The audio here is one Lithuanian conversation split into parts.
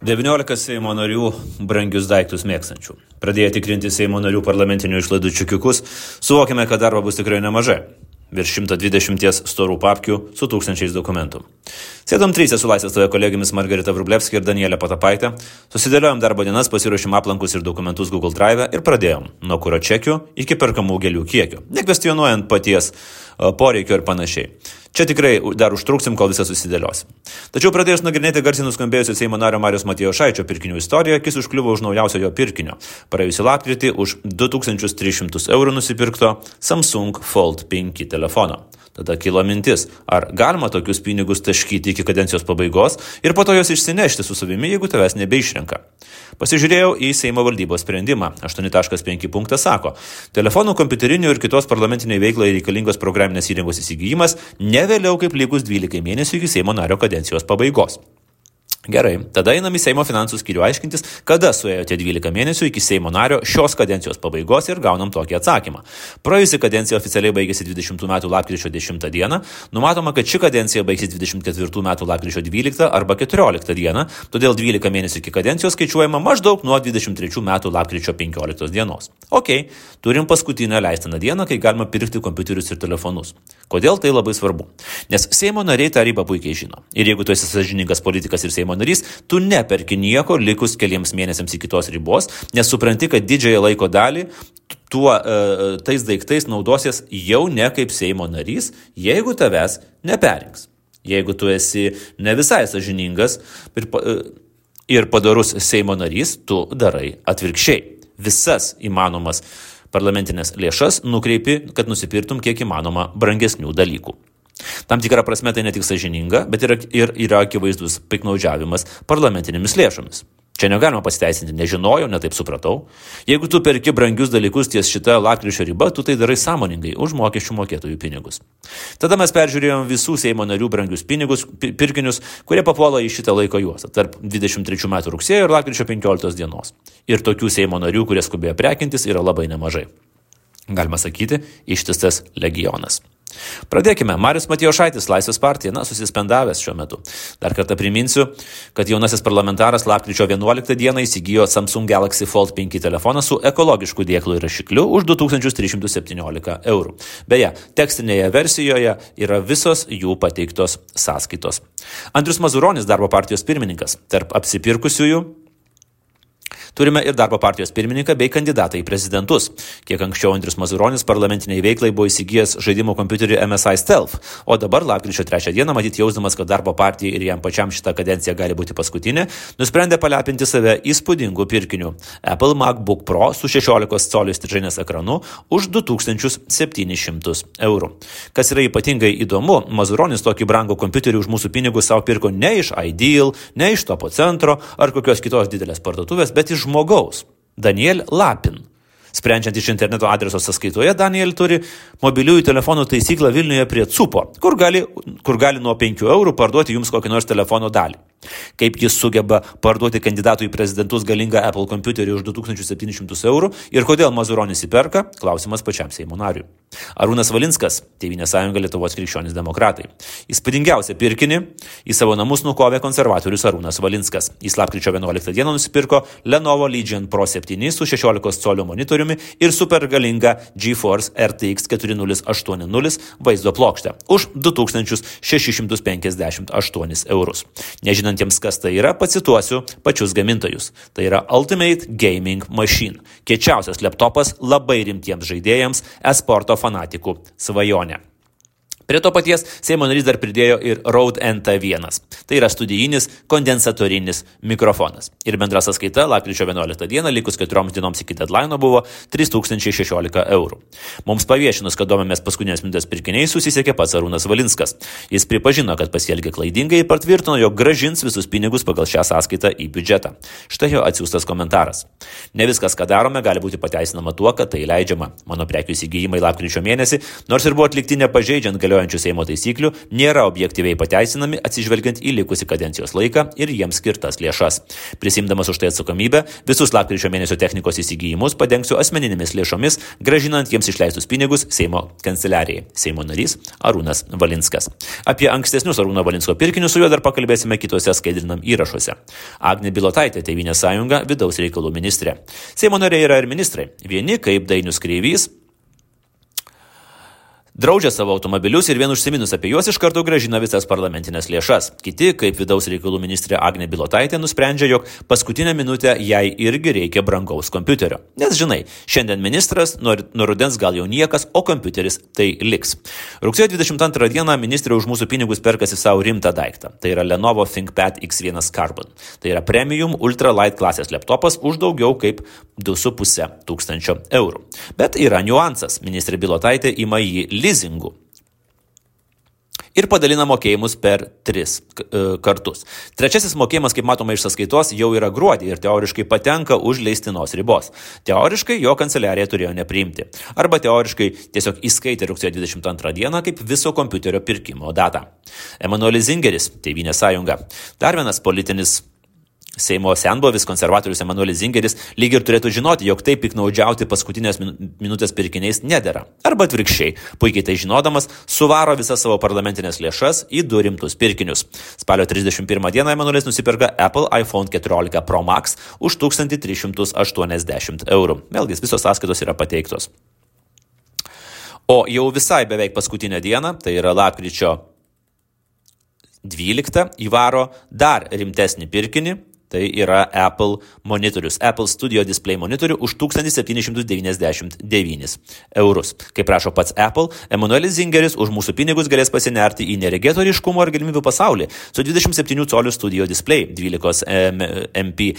19 Seimo narių brangius daiktus mėgstančių. Pradėję tikrinti Seimo narių parlamentinių išlaidų čiukiukus, suvokime, kad darbo bus tikrai nemažai virš 120 storų papkių su tūkstančiais dokumentų. Sėdom trys su Laisvės toje kolegijomis Margarita Vrublevskė ir Danielė Patapaitė, susidėliojom darbo dienas, pasiruošim aplankus ir dokumentus Google Drive ir pradėjom nuo kuro čekių iki perkamų gėlių kiekio, nekvestionuojant paties poreikio ir panašiai. Čia tikrai dar užtruksim, kol visą susidėliosim. Tačiau pradėjus nagrinėti garsiai nuskambėjusią Seimo nario Marijos Matijo Šaičio pirkinių istoriją, akis užkliuvo už naujausio jo pirkinio. Praėjusį lapkritį už 2300 eurų nusipirkto Samsung Fold 5 telefono. Tada kilo mintis, ar galima tokius pinigus taškyti iki kadencijos pabaigos ir po to juos išsinešti su savimi, jeigu tavęs nebeišrenka. Pasižiūrėjau į Seimo valdybos sprendimą. 8.5 punktas sako, telefonų, kompiuterinių ir kitos parlamentiniai veiklai reikalingos programinės įrangos įsigijimas ne vėliau kaip lygus 12 mėnesių iki Seimo nario kadencijos pabaigos. Gerai, tada einam į Seimo finansų skyrių aiškintis, kada suėjo tie 12 mėnesių iki Seimo nario šios kadencijos pabaigos ir gaunam tokį atsakymą. Praėjusi kadencija oficialiai baigėsi 20 metų lapkričio 10 dieną, numatoma, kad ši kadencija baigsis 24 metų lapkričio 12 arba 14 dieną, todėl 12 mėnesių iki kadencijos skaičiuojama maždaug nuo 23 metų lapkričio 15 dienos. Ok, turim paskutinę leistiną dieną, kai galima pirkti kompiuterius ir telefonus. Kodėl tai labai svarbu? Nes Seimo nariai tą ribą puikiai žino. Ir jeigu tu esi sąžiningas politikas ir Seimo narys, tu neperki nieko likus keliams mėnesiams iki tos ribos, nes supranti, kad didžiąją laiko dalį tuo, e, tais daiktais naudosies jau ne kaip Seimo narys, jeigu tavęs neperinks. Jeigu tu esi ne visai sažiningas ir, e, ir padarus Seimo narys, tu darai atvirkščiai. Visas įmanomas parlamentinės lėšas nukreipi, kad nusipirtum kiek įmanoma brangesnių dalykų. Tam tikrą prasme tai ne tik sažininga, bet ir, ir yra akivaizdus piknaudžiavimas parlamentinėmis lėšomis. Čia negalima pasiteisinti, nežinojau, netaip supratau. Jeigu tu perki brangius dalykus ties šitą lakryčio ribą, tu tai darai sąmoningai už mokesčių mokėtojų pinigus. Tada mes peržiūrėjom visų Seimo narių brangius pinigus, pirkinius, kurie papuola į šitą laiko juostą tarp 23 metų rugsėjo ir lakryčio 15 dienos. Ir tokių Seimo narių, kurie skubėjo prekintis, yra labai nemažai. Galima sakyti, ištistas legionas. Pradėkime. Marius Matijošaitis, Laisvės partija, na, susispendavęs šiuo metu. Dar kartą priminsiu, kad jaunasis parlamentaras lapkričio 11 dieną įsigijo Samsung Galaxy Fold 5 telefoną su ekologišku dėklu ir rašikliu už 2317 eurų. Beje, tekstinėje versijoje yra visos jų pateiktos sąskaitos. Andrius Mazuronis, darbo partijos pirmininkas, tarp apsipirkusiųjų Turime ir darbo partijos pirmininką bei kandidatą į prezidentus. Kiek anksčiau Andrius Mazuronis parlamentiniai veiklai buvo įsigijęs žaidimo kompiuterį MSI Stealth, o dabar lapkričio 3 dieną, matyt jausdamas, kad darbo partijai ir jam pačiam šitą kadenciją gali būti paskutinė, nusprendė palepinti save įspūdingu pirkiniu Apple MacBook Pro su 16 colių stižinės ekranu už 2700 eurų. Kas yra ypatingai įdomu, Mazuronis tokį brangų kompiuterį už mūsų pinigus savo pirko ne iš Ideal, ne iš Topo centro ar kokios kitos didelės parduotuvės, bet iš žmogaus Daniel Lapin. Sprendžiant iš interneto adreso sąskaitoje, Daniel turi mobiliųjų telefonų taisyklą Vilniuje prie CUPO, kur gali, kur gali nuo 5 eurų parduoti jums kokį nors telefono dalį. Kaip jis sugeba parduoti kandidatų į prezidentus galingą Apple kompiuterį už 2700 eurų ir kodėl Mazuronis įperka, klausimas pačiam Seimo nariui. Arūnas Valinskas, Tevinės sąjunga Lietuvos krikščionys demokratai. Įspūdingiausią pirkinį į savo namus nukovė konservatorius Arūnas Valinskas. Jis lapkričio 11 dieną nusipirko Lenovo Legion Pro 7 su 16 colio monitoriumi ir supergalingą GeForce RTX 4080 vaizdo plokštę už 2658 eurus. Nežinant nežinantiems, kas tai yra, pacituosiu pačius gamintojus. Tai yra Ultimate Gaming Machine. Kiečiausias laptopas labai rimtiems žaidėjams, esporto fanatikų svajonė. Prie to paties Seimo narys dar pridėjo ir Rode NT1. Tai yra studijinis kondensatorinis mikrofonas. Ir bendra sąskaita lapkričio 11 dieną, likus keturioms dienoms iki deadline buvo 3016 eurų. Mums paviešinus, kad domėmės paskutinės minutės pirkiniais, susisiekė pats Arūnas Valinskas. Jis pripažino, kad pasielgė klaidingai ir patvirtino, jog gražins visus pinigus pagal šią sąskaitą į biudžetą. Štai jo atsiųstas komentaras. Ne viskas, ką darome, gali būti pateisinama tuo, kad tai leidžiama. Mano prekių įsigijimai lapkričio mėnesį, nors ir buvo atlikti nepažeidžiant galioja galiojančių Seimo taisyklių nėra objektyviai pateisinami atsižvelgiant į likusį kadencijos laiką ir jiems skirtas lėšas. Prisimdamas už tai atsakomybę, visus lapkričio mėnesio technikos įsigijimus padengsiu asmeninėmis lėšomis, gražinant jiems išleistus pinigus Seimo kanceliarijai. Seimo narys Arūnas Valinskas. Apie ankstesnius Arūno Valinsko pirkinius su juo dar pakalbėsime kitose skaidrinam įrašuose. Agne Bilotaitė, Tevinės sąjunga, vidaus reikalų ministrė. Seimo nariai yra ir ministrai. Vieni, kaip Dainius Kreivys, Draudžia savo automobilius ir vien užsiminus apie juos iš karto gražina visas parlamentinės lėšas. Kiti, kaip vidaus reikalų ministrė Agne Bilotaitė, nusprendžia, jog paskutinę minutę jai irgi reikia brangaus kompiuterio. Nes žinai, šiandien ministras, nuo rudens gal jau niekas, o kompiuteris tai liks. Rugsėjo 22 dieną ministrė už mūsų pinigus perkasi savo rimtą daiktą. Tai yra Lenovo ThinkPad X1 Carbon. Tai yra premium ultralight klasės laptopas už daugiau kaip 2,5 tūkstančio eurų. Bet yra niuansas. Ministrė Bilotaitė ima jį lizingu. Ir padalina mokėjimus per tris e, kartus. Trečiasis mokėjimas, kaip matoma iš sąskaitos, jau yra gruodį ir teoriškai patenka už leistinos ribos. Teoriškai jo kanceliarija turėjo nepriimti. Arba teoriškai tiesiog įskaitė rugsėjo 22 dieną kaip viso kompiuterio pirkimo datą. Emanuelis Zingeris, Tėvynė sąjunga. Dar vienas politinis Seimo senbovis konservatorius Emanuelis Zingeris lyg ir turėtų žinoti, jog taip piknaudžiauti paskutinės minutės pirkiniais nedėra. Arba atvirkščiai, puikiai tai žinodamas, suvaro visas savo parlamentinės lėšas į du rimtus pirkinius. Spalio 31 dieną Emanuelis nusipirka Apple iPhone 14 Pro Max už 1380 eurų. Vėlgi, visos sąskaitos yra pateiktos. O jau visai beveik paskutinę dieną, tai yra lapkričio 12, įvaro dar rimtesnį pirkinį Tai yra Apple monitorius. Apple Studio Display monitorių už 1799 eurus. Kaip prašo pats Apple, Emanuelis Zingeris už mūsų pinigus galės pasinerti į neregėto ryškumo ir galimybių pasaulį su 27 colių Studio Display, 12 MP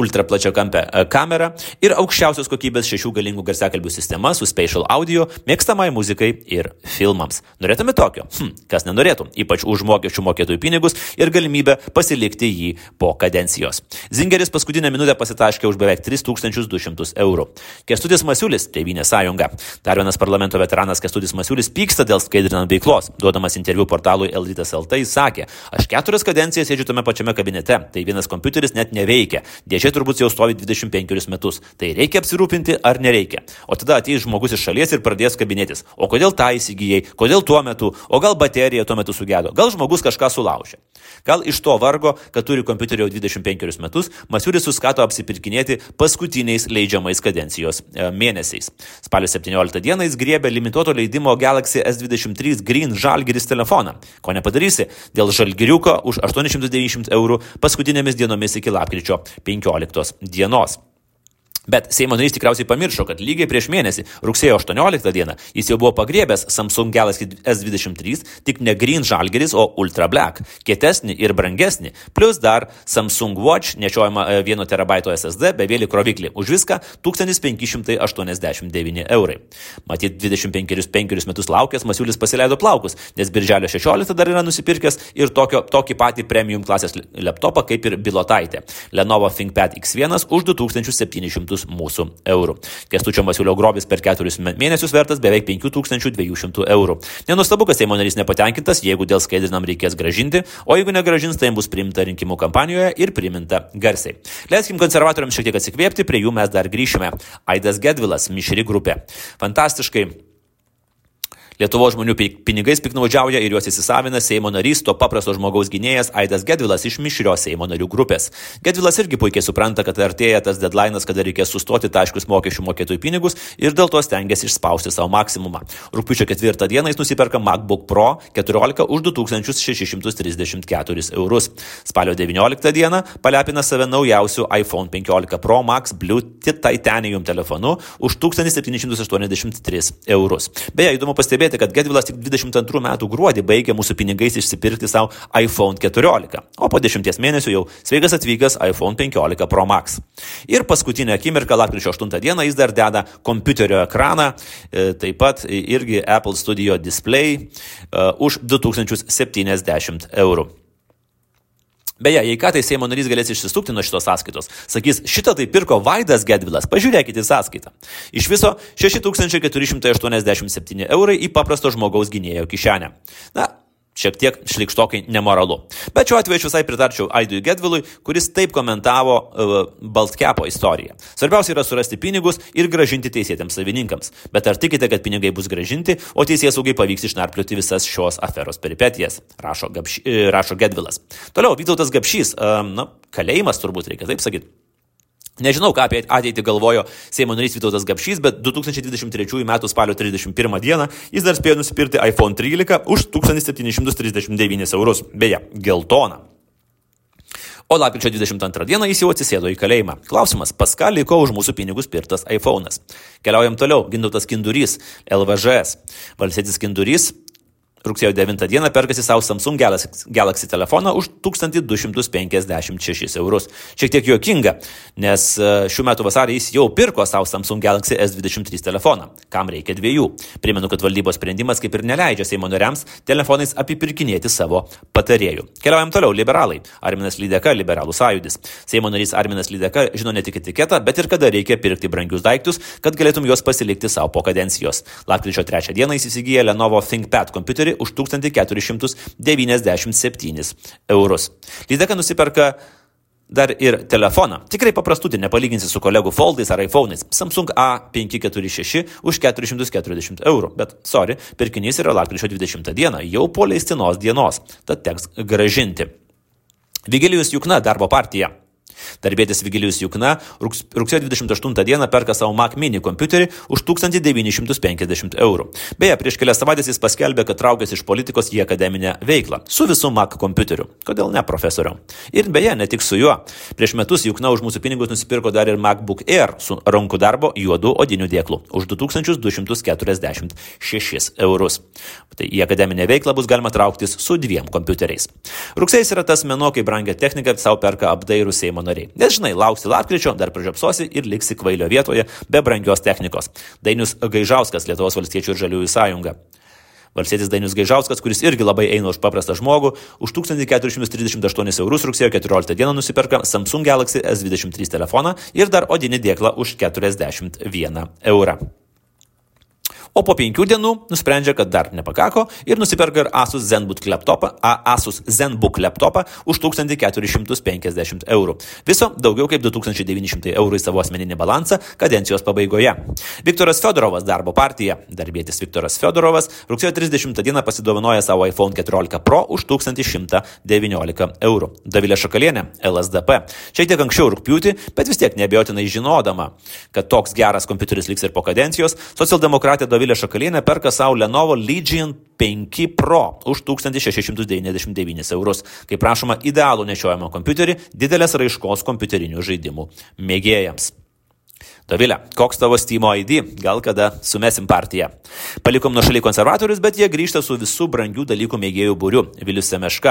ultraplačia kampe e, kamera ir aukščiausios kokybės šešių galingų garsiakalbių sistema su spatial audio, mėgstamai muzikai ir filmams. Norėtume tokio? Hm, kas nenorėtų, ypač už mokesčių mokėtojų pinigus ir galimybę pasilikti jį po kadencijos kadencijos. Zingeris paskutinę minutę pasitaškė už beveik 3200 eurų. Kestutis Masiulis, Tevinė sąjunga. Dar vienas parlamento veteranas Kestutis Masiulis pyksta dėl skaidrinant veiklos. Duodamas interviu portalui Elrytas LT jis sakė, aš keturias kadencijas sėdžiu tame pačiame kabinete, tai vienas kompiuteris net neveikia. Dėžė turbūt jau stovi 25 metus. Tai reikia apsirūpinti ar nereikia. O tada ateis žmogus iš šalies ir pradės kabinėtis. O kodėl tą įsigijai, kodėl tuo metu, o gal baterija tuo metu sugedo, gal žmogus kažką sulaužė. Gal iš to vargo, kad turi kompiuterį jau 20 25 metus Masiulis suskato apsipirkinėti paskutiniais leidžiamais kadencijos e, mėnesiais. Spalio 17 dieną jis griebė limituoto leidimo Galaxy S23 Green Žalgiris telefoną. Ko nepadarysi, dėl Žalgiriuko už 890 eurų paskutinėmis dienomis iki lapkričio 15 dienos. Bet Seimo narys tikriausiai pamiršo, kad lygiai prieš mėnesį, rugsėjo 18 dieną, jis jau buvo pagriebęs Samsung Galaxy S23, tik ne Green Žalgeris, o Ultra Black, kietesnį ir brangesnį, plus dar Samsung Watch nešiojama 1 TB SSD bevėlį kroviklį. Už viską 1589 eurai. Matyt, 25 metus laukęs Masiulis pasileido plaukus, nes birželio 16 dar yra nusipirkęs ir tokio, tokį patį premium klasės laptopą kaip ir Bilotaitė. Lenovo ThinkPad X1 už 2700 200 mūsų eurų. Kestučio Masiulio grobis per keturis mėnesius vertas beveik 5200 eurų. Nenustabu, kad Seimo narys nepatenkintas, jeigu dėl skaidrinam reikės gražinti, o jeigu negražins, tai bus priimta rinkimų kampanijoje ir priminta garsiai. Leiskim konservatoriams šiek tiek atsikvėpti, prie jų mes dar grįšime. Aidas Gedvilas, mišri grupė. Fantastiškai Lietuvos žmonių pinigais piknaudžiauja ir juos įsisavina Seimo narys, to paprasto žmogaus gynėjas Aidas Gedvilas iš mišrios Seimo narių grupės. Gedvilas irgi puikiai supranta, kad artėja tas deadline'as, kada reikės sustoti taškius mokesčių mokėtojų pinigus ir dėl to stengiasi išspausti savo maksimumą. Rūpiučio ketvirtą dieną jis nusiperka MacBook Pro 14 už 2634 eurus. Spalio 19 dieną palepina save naujausiu iPhone 15 Pro Max Blue Titanium telefonu už 1783 eurus. Beje, įdomu pastebėti, pastebėti, kad Gedvilas tik 22 metų gruodį baigė mūsų pinigais išsipirkti savo iPhone 14, o po 10 mėnesių jau sveikas atvykęs iPhone 15 Pro Max. Ir paskutinę akimirką, lapkričio 8 dieną, jis dar deda kompiuterio ekraną, e, taip pat irgi Apple Studio Display e, už 2070 eurų. Beje, jei ką tai Seimo narys galės išsisukti nuo šitos sąskaitos, sakys, šitą tai pirko Vaidas Gedvilas, pažiūrėkite į sąskaitą. Iš viso 6487 eurai į paprasto žmogaus gynėjo kišenę. Na, šiek tiek šlikštokai nemoralu. Bet šiuo atveju aš visai pritarčiau Aidui Gedvilui, kuris taip komentavo uh, Baltkepo istoriją. Svarbiausia yra surasti pinigus ir gražinti teisėtėms savininkams. Bet ar tikite, kad pinigai bus gražinti, o teisės saugai pavyks išnarplioti visas šios aferos peripetijas? Rašo, Gapši, uh, rašo Gedvilas. Toliau, Vytautas Gapšys, uh, na, kalėjimas turbūt reikia taip sakyti. Nežinau, ką apie ateitį galvojo Seimo narys Vytautas Gapšys, bet 2023 m. spalio 31 d. jis dar spėjo nusipirkti iPhone 13 už 1739 eurus. Beje, geltoną. O lapkričio 22 dieną jis jau atsisėdo į kalėjimą. Klausimas, pas ką liko už mūsų pinigus pirktas iPhone'as? Keliaujam toliau. Gintautas Kindurys, LVŽS. Valsėtis Kindurys rugsėjo 9 dieną perkasi savo Samsung Galaxy telefoną už 1256 eurus. Šiek tiek juokinga, nes e, šių metų vasarį jis jau pirko savo Samsung Galaxy S23 telefoną. Kam reikia dviejų? Primenu, kad valdybos sprendimas kaip ir neleidžia Seimo nariams telefonais apipirkinėti savo patarėjų. Keliaujam toliau. Liberalai. Arminas Lydeka, Liberalų sąjūdis. Seimo narys Arminas Lydeka žino ne tik etiketą, bet ir kada reikia pirkti brangius daiktus, kad galėtum juos pasilikti savo po kadencijos. Lapkričio 3 dieną jis įsigijo Lenovo ThinkPad kompiuterį už 1497 eurus. Lydeka nusiperka dar ir telefoną. Tikrai paprastutį, nepalyginsi su kolegų Foldais ar iPhone'ais. Samsung A546 už 440 eurų. Bet, sorry, pirkinys yra lakryčio 20 dieną, jau po leistinos dienos. Tad teks gražinti. Vigilijus Jukna darbo partija. Darbėtis Vigilijus Jukna rugsėjo 28 dieną perka savo Mac mini kompiuterį už 1950 eurų. Beje, prieš kelias savaitės jis paskelbė, kad traukėsi iš politikos į akademinę veiklą su visu Mac kompiuteriu. Kodėl ne, profesoriau? Ir beje, ne tik su juo. Prieš metus Jukna už mūsų pinigus nusipirko dar ir MacBook Air su rankų darbo juodu odiniu dėklu už 2246 eurus. Tai į akademinę veiklą bus galima trauktis su dviem kompiuteriais. Rugsėjas yra tas mėnuo, kai brangia technika savo perka apdairų Seimo nariai nariai. Nes žinai, lauksi lapkričio, dar pražiopsosi ir liksi kvailio vietoje be brangios technikos. Dainius Gaižauskas, Lietuvos valstiečių ir žaliųjų sąjunga. Valstietis Dainius Gaižauskas, kuris irgi labai eina už paprastą žmogų, už 1438 eurus rugsėjo 14 dieną nusiperka Samsung Galaxy S23 telefoną ir dar odinį dėklą už 41 eurą. O po penkių dienų nusprendžia, kad dar nepakako ir nusiperka ir Asus ZenBook laptopą, Asus ZenBook laptopą už 1450 eurų. Viso daugiau kaip 2900 eurų į savo asmeninį balansą kadencijos pabaigoje. Viktoras Fedorovas darbo partija, darbėtis Viktoras Fedorovas, rugsėjo 30 dieną pasidovanoja savo iPhone 14 Pro už 1119 eurų. Davilė Šakalienė, LSDP. Šiek tiek anksčiau rūpjūti, bet vis tiek nebejotinai žinodama, kad toks geras kompiuteris liks ir po kadencijos, socialdemokratė Davilė Dovilė Šakalienė perka savo Lenovo Legion 5 Pro už 1699 eurus. Kaip prašoma, idealų nešiojamą kompiuterį didelės raiškos kompiuterinių žaidimų mėgėjams. Dovilė, koks tavo Steam ID? Gal kada sumesim partiją? Palikom nuo šaliai konservatorius, bet jie grįžta su visų brangių dalykų mėgėjų būriu - Vilius Semeška.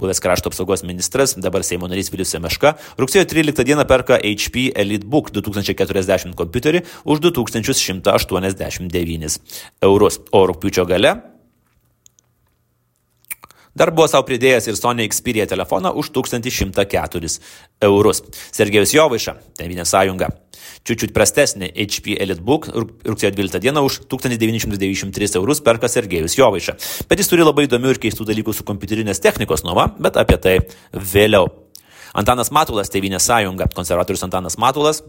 Buvęs krašto apsaugos ministras, dabar Seimo narys Vilius Semeška, rugsėjo 13 dieną perka HP EliteBook 2040 kompiuterį už 2189 eurus, o rūpiučio gale Dar buvo savo pridėjęs ir Sony Xperia telefoną už 1104 eurus. Sergejus Jovaiša, Tevinė sąjunga. Čiučiut prastesnį HP EliteBook rugsėjo 12 dieną už 1993 eurus perka Sergejus Jovaiša. Bet jis turi labai įdomių ir keistų dalykų su kompiuterinės technikos nuoma, bet apie tai vėliau. Antanas Matulas, Tevinė sąjunga. Konservatorius Antanas Matulas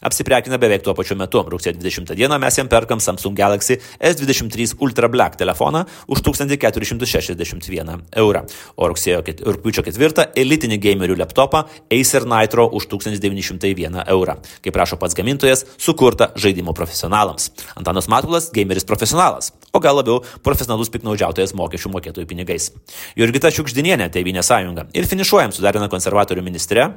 Apsiprekina beveik tuo pačiu metu. Rugsėjo 20 dieną mes jam perkam Samsung Galaxy S23 Ultra Black telefoną už 1461 eurą. O rugsėjo rūpiučio 4 elitinį gamerių laptopą Acer Nitro už 1901 eurą. Kaip prašo pats gamintojas, sukurta žaidimo profesionalams. Antanas Matulas - gameris profesionalas, o gal labiau profesionalus piknaudžiautojas mokesčių mokėtojų pinigais. Jurgita Šiukždinienė, Tevinė sąjunga. Ir finišuojam sudarina konservatorių ministrė,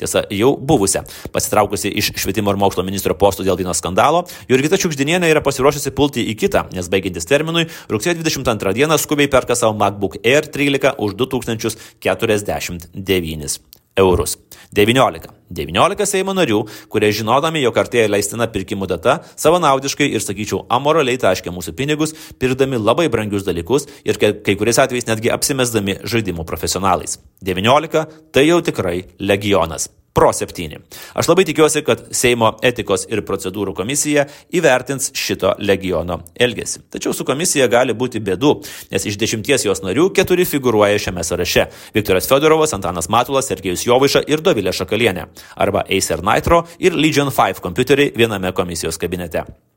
tiesa jau buvusią, pasitraukusi iš švietimo ir mokslo ministro postų dėl vieno skandalo, Jurgita Čiukždinienė yra pasiruošusi pulti į kitą, nes baigiantis terminui, rugsėjo 22 dieną skubiai perka savo MacBook Air 13 už 2049 eurus. 19. 19 Seimo narių, kurie žinodami, jog artėja leistina pirkimų data, savanaudiškai ir, sakyčiau, amoraliai taškė mūsų pinigus, pirdami labai brangius dalykus ir kai kuriais atvejais netgi apsimesdami žaidimų profesionalais. 19 tai jau tikrai legionas. Pro 7. Aš labai tikiuosi, kad Seimo etikos ir procedūrų komisija įvertins šito legiono elgesį. Tačiau su komisija gali būti bėdų, nes iš dešimties jos narių keturi figuruoja šiame sąraše - Viktoras Fedorovas, Antanas Matulas, Sergejus Jovaiša ir Dovilė Šakalienė - arba Acer Nitro ir Legion 5 kompiuteriai viename komisijos kabinete.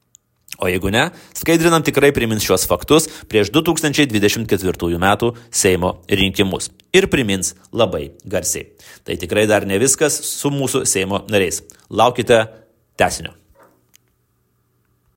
O jeigu ne, skaidrinam tikrai primins šios faktus prieš 2024 m. Seimo rinkimus. Ir primins labai garsiai. Tai tikrai dar ne viskas su mūsų Seimo nariais. Laukite tesinio.